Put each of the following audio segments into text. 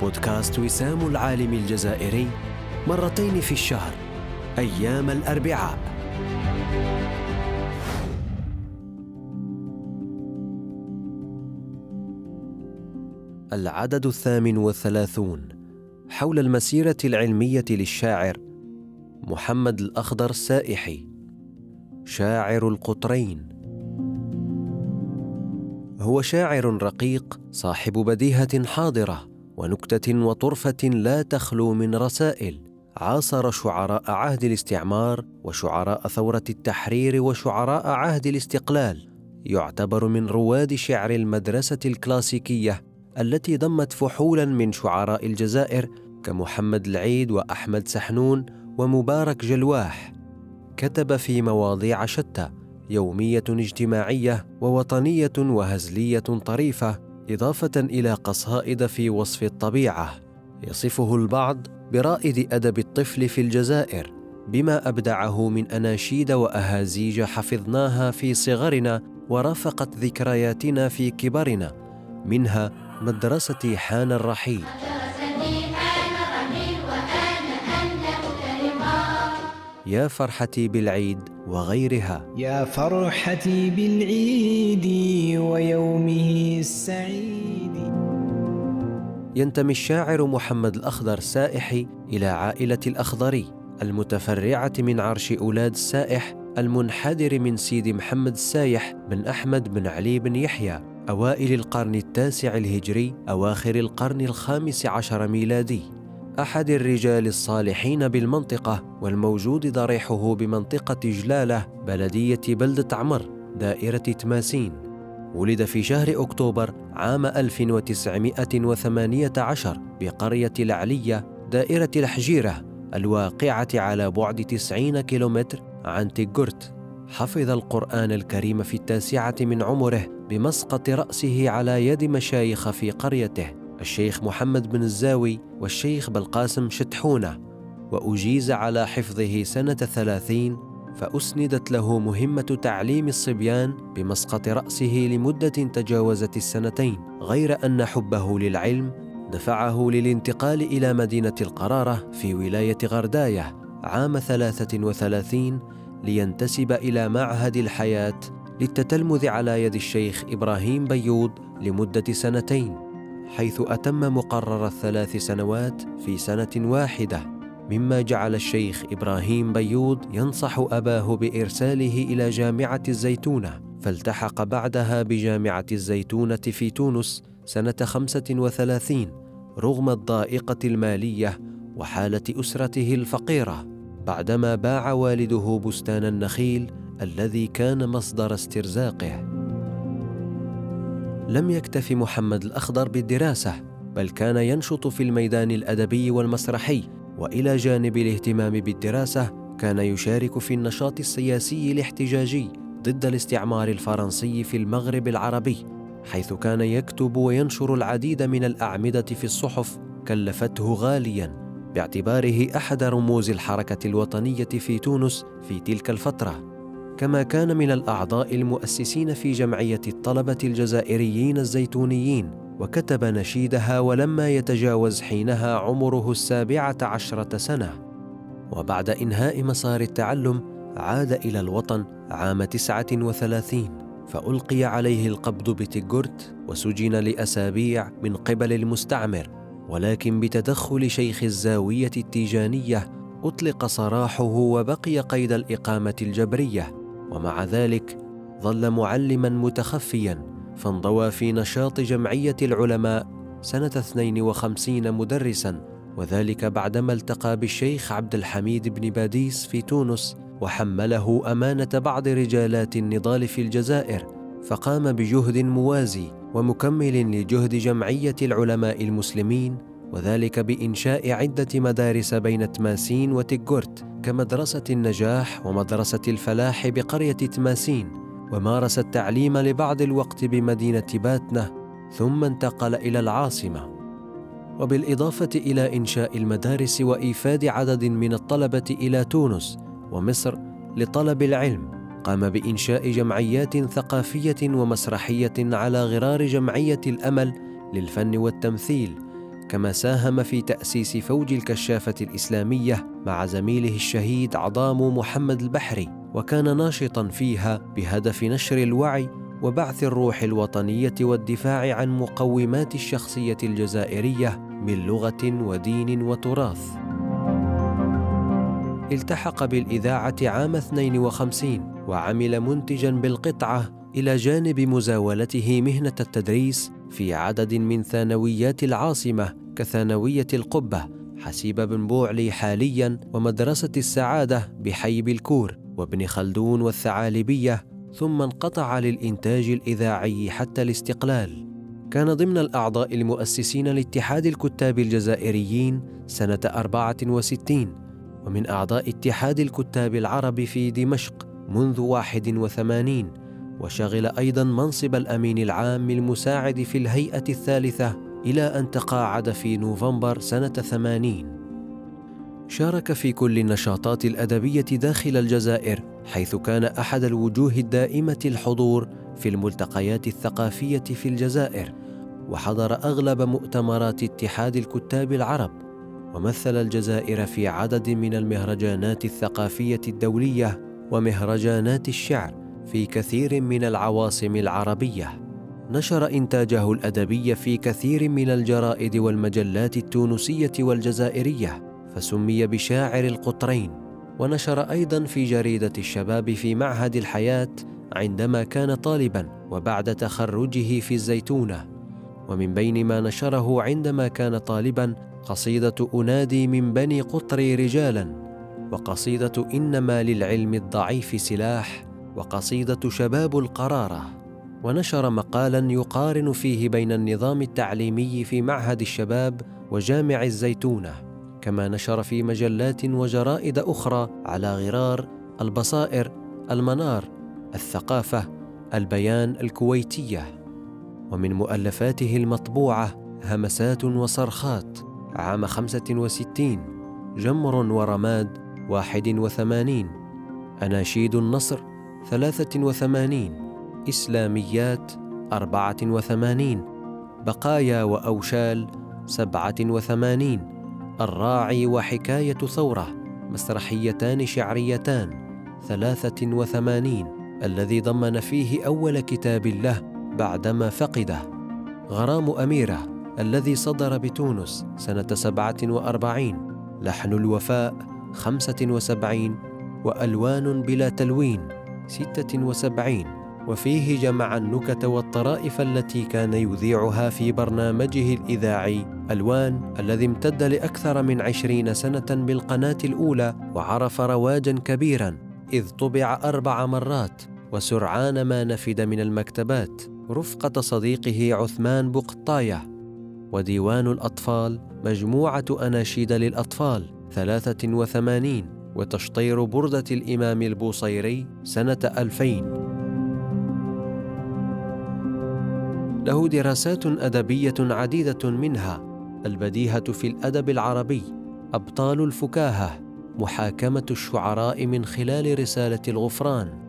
بودكاست وسام العالم الجزائري مرتين في الشهر أيام الأربعاء. العدد الثامن والثلاثون حول المسيرة العلمية للشاعر محمد الأخضر السائحي شاعر القطرين. هو شاعر رقيق صاحب بديهة حاضرة ونكتة وطرفة لا تخلو من رسائل. عاصر شعراء عهد الاستعمار وشعراء ثورة التحرير وشعراء عهد الاستقلال. يعتبر من رواد شعر المدرسة الكلاسيكية التي ضمت فحولا من شعراء الجزائر كمحمد العيد وأحمد سحنون ومبارك جلواح. كتب في مواضيع شتى يومية اجتماعية ووطنية وهزلية طريفة إضافة إلى قصائد في وصف الطبيعة يصفه البعض برائد أدب الطفل في الجزائر بما أبدعه من أناشيد وأهازيج حفظناها في صغرنا ورافقت ذكرياتنا في كبرنا منها مدرستي حان الرحيل. يا فرحتي بالعيد. وغيرها. يا فرحتي بالعيد ويومه السعيد. ينتمي الشاعر محمد الأخضر السائحي إلى عائلة الأخضري المتفرعة من عرش أولاد السائح المنحدر من سيدي محمد السايح بن أحمد بن علي بن يحيى أوائل القرن التاسع الهجري أواخر القرن الخامس عشر ميلادي. أحد الرجال الصالحين بالمنطقة والموجود ضريحه بمنطقة جلالة بلدية بلده عمر دائرة تماسين. ولد في شهر أكتوبر عام 1918 بقرية العلية دائرة الحجيرة الواقعة على بعد 90 كيلومتر عن تيغورت. حفظ القرآن الكريم في التاسعة من عمره بمسقط رأسه على يد مشايخ في قريته. الشيخ محمد بن الزاوي والشيخ بالقاسم شتحونة وأجيز على حفظه سنة ثلاثين فأسندت له مهمة تعليم الصبيان بمسقط رأسه لمدة تجاوزت السنتين غير أن حبه للعلم دفعه للانتقال إلى مدينة القرارة في ولاية غرداية عام ثلاثة وثلاثين لينتسب إلى معهد الحياة للتتلمذ على يد الشيخ إبراهيم بيوض لمدة سنتين. حيث أتم مقرر الثلاث سنوات في سنة واحدة مما جعل الشيخ إبراهيم بيوض ينصح أباه بإرساله إلى جامعة الزيتونة فالتحق بعدها بجامعة الزيتونة في تونس سنة خمسة وثلاثين رغم الضائقة المالية وحالة أسرته الفقيرة بعدما باع والده بستان النخيل الذي كان مصدر استرزاقه. لم يكتف محمد الأخضر بالدراسة بل كان ينشط في الميدان الأدبي والمسرحي وإلى جانب الاهتمام بالدراسة كان يشارك في النشاط السياسي الاحتجاجي ضد الاستعمار الفرنسي في المغرب العربي حيث كان يكتب وينشر العديد من الأعمدة في الصحف كلفته غاليا باعتباره أحد رموز الحركة الوطنية في تونس في تلك الفترة. كما كان من الأعضاء المؤسسين في جمعية الطلبة الجزائريين الزيتونيين وكتب نشيدها ولما يتجاوز حينها عمره السابعة عشرة سنة. وبعد إنهاء مسار التعلم عاد إلى الوطن عام تسعة وثلاثين فألقي عليه القبض بتيغورت وسجن لأسابيع من قبل المستعمر. ولكن بتدخل شيخ الزاوية التيجانية أطلق سراحه وبقي قيد الإقامة الجبرية. ومع ذلك ظل معلما متخفيا فانضوى في نشاط جمعية العلماء سنة 52 مدرسا وذلك بعدما التقى بالشيخ عبد الحميد بن باديس في تونس وحمله أمانة بعض رجالات النضال في الجزائر فقام بجهد موازي ومكمل لجهد جمعية العلماء المسلمين وذلك بإنشاء عدة مدارس بين تماسين وتيغورت كمدرسة النجاح ومدرسة الفلاح بقرية تماسين ومارس التعليم لبعض الوقت بمدينة باتنة ثم انتقل إلى العاصمة. وبالإضافة إلى إنشاء المدارس وإيفاد عدد من الطلبة إلى تونس ومصر لطلب العلم قام بإنشاء جمعيات ثقافية ومسرحية على غرار جمعية الأمل للفن والتمثيل كما ساهم في تأسيس فوج الكشافة الإسلامية مع زميله الشهيد عظام محمد البحري وكان ناشطا فيها بهدف نشر الوعي وبعث الروح الوطنية والدفاع عن مقومات الشخصية الجزائرية من لغة ودين وتراث. التحق بالإذاعة عام 52 وعمل منتجا بالقطعة إلى جانب مزاولته مهنة التدريس في عدد من ثانويات العاصمة كثانوية القبة حسيب بن بوعلي حاليا ومدرسة السعادة بحي بالكور وابن خلدون والثعالبية ثم انقطع للإنتاج الإذاعي حتى الاستقلال. كان ضمن الأعضاء المؤسسين لاتحاد الكتاب الجزائريين سنة 64 ومن أعضاء اتحاد الكتاب العرب في دمشق منذ 81 وشغل أيضا منصب الأمين العام المساعد في الهيئة الثالثة إلى أن تقاعد في نوفمبر سنة 80 شارك في كل النشاطات الأدبية داخل الجزائر حيث كان أحد الوجوه الدائمة الحضور في الملتقيات الثقافية في الجزائر وحضر أغلب مؤتمرات اتحاد الكتاب العرب ومثل الجزائر في عدد من المهرجانات الثقافية الدولية ومهرجانات الشعر في كثير من العواصم العربية. نشر إنتاجه الأدبي في كثير من الجرائد والمجلات التونسية والجزائرية فسمي بشاعر القطرين. ونشر أيضا في جريدة الشباب في معهد الحياة عندما كان طالبا وبعد تخرجه في الزيتونة. ومن بين ما نشره عندما كان طالبا قصيدة أنادي من بني قطري رجالا وقصيدة إنما للعلم الضعيف سلاح وقصيدة شباب القرارة. ونشر مقالا يقارن فيه بين النظام التعليمي في معهد الشباب وجامع الزيتونة كما نشر في مجلات وجرائد أخرى على غرار البصائر المنار الثقافة البيان الكويتية. ومن مؤلفاته المطبوعة همسات وصرخات عام خمسة وستين جمر ورماد واحد وثمانين أناشيد النصر ثلاثة وثمانين. إسلاميات أربعة وثمانين بقايا وأوشال سبعة وثمانين الراعي وحكاية ثورة مسرحيتان شعريتان ثلاثة وثمانين الذي ضمن فيه أول كتاب له بعدما فقده. غرام أميرة الذي صدر بتونس سنة سبعة وأربعين لحن الوفاء خمسة وسبعين وألوان بلا تلوين ستة وسبعين. وفيه جمع النكت والطرائف التي كان يذيعها في برنامجه الإذاعي ألوان الذي امتد لأكثر من عشرين سنة بالقناة الأولى وعرف رواجا كبيرا إذ طبع أربع مرات وسرعان ما نفد من المكتبات رفقة صديقه عثمان بقطاية. وديوان الأطفال مجموعة أناشيد للأطفال ثلاثة وثمانين وتشطير بردة الإمام البوصيري سنة ألفين. له دراسات أدبية عديدة منها البديهة في الأدب العربي أبطال الفكاهة محاكمة الشعراء من خلال رسالة الغفران.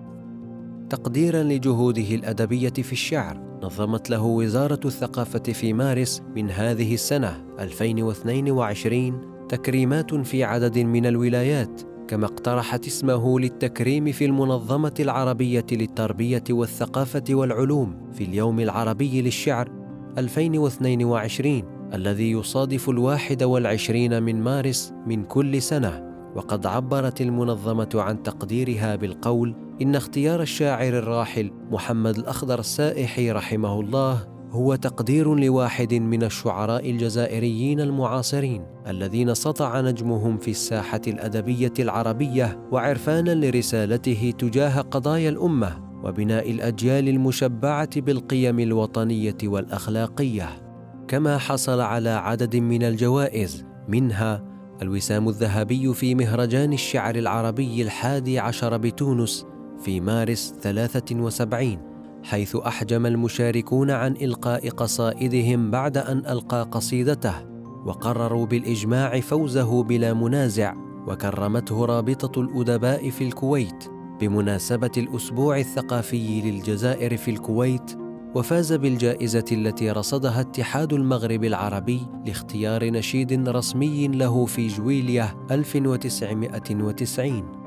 تقديرا لجهوده الأدبية في الشعر نظمت له وزارة الثقافة في مارس من هذه السنة 2022 تكريمات في عدد من الولايات. كما اقترحت اسمه للتكريم في المنظمة العربية للتربية والثقافة والعلوم في اليوم العربي للشعر 2022 الذي يصادف الواحد والعشرين من مارس من كل سنة. وقد عبرت المنظمة عن تقديرها بالقول إن اختيار الشاعر الراحل محمد الأخضر السائحي رحمه الله هو تقدير لواحد من الشعراء الجزائريين المعاصرين الذين سطع نجمهم في الساحة الأدبية العربية وعرفانا لرسالته تجاه قضايا الأمة وبناء الأجيال المشبعة بالقيم الوطنية والأخلاقية. كما حصل على عدد من الجوائز منها الوسام الذهبي في مهرجان الشعر العربي الحادي عشر بتونس في مارس 73 حيث أحجم المشاركون عن إلقاء قصائدهم بعد أن ألقى قصيدته وقرروا بالإجماع فوزه بلا منازع وكرمته رابطة الأدباء في الكويت بمناسبة الأسبوع الثقافي للجزائر في الكويت وفاز بالجائزة التي رصدها اتحاد المغرب العربي لاختيار نشيد رسمي له في جويلية 1990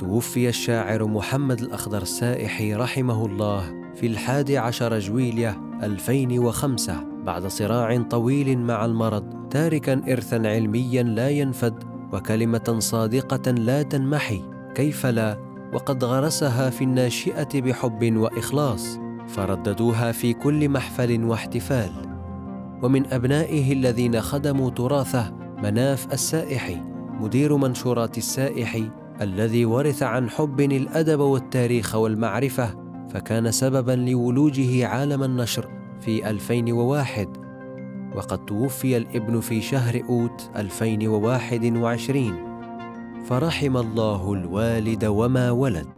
توفي الشاعر محمد الأخضر السائحي رحمه الله في الحادي عشر جويلية 2005 بعد صراع طويل مع المرض تاركا إرثا علميا لا ينفد وكلمة صادقة لا تنمحي. كيف لا؟ وقد غرسها في الناشئة بحب وإخلاص فرددوها في كل محفل واحتفال. ومن أبنائه الذين خدموا تراثه مناف السائحي مدير منشورات السائحي الذي ورث عن حب الأدب والتاريخ والمعرفة فكان سببا لولوجه عالم النشر في 2001 وقد توفي الابن في شهر أوت 2021 فرحم الله الوالد وما ولد.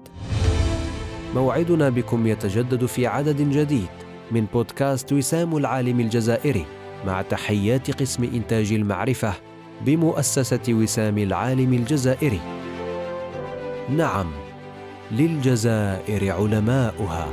موعدنا بكم يتجدد في عدد جديد من بودكاست وسام العالم الجزائري مع تحيات قسم إنتاج المعرفة بمؤسسة وسام العالم الجزائري. نعم، للجزائر علماؤها.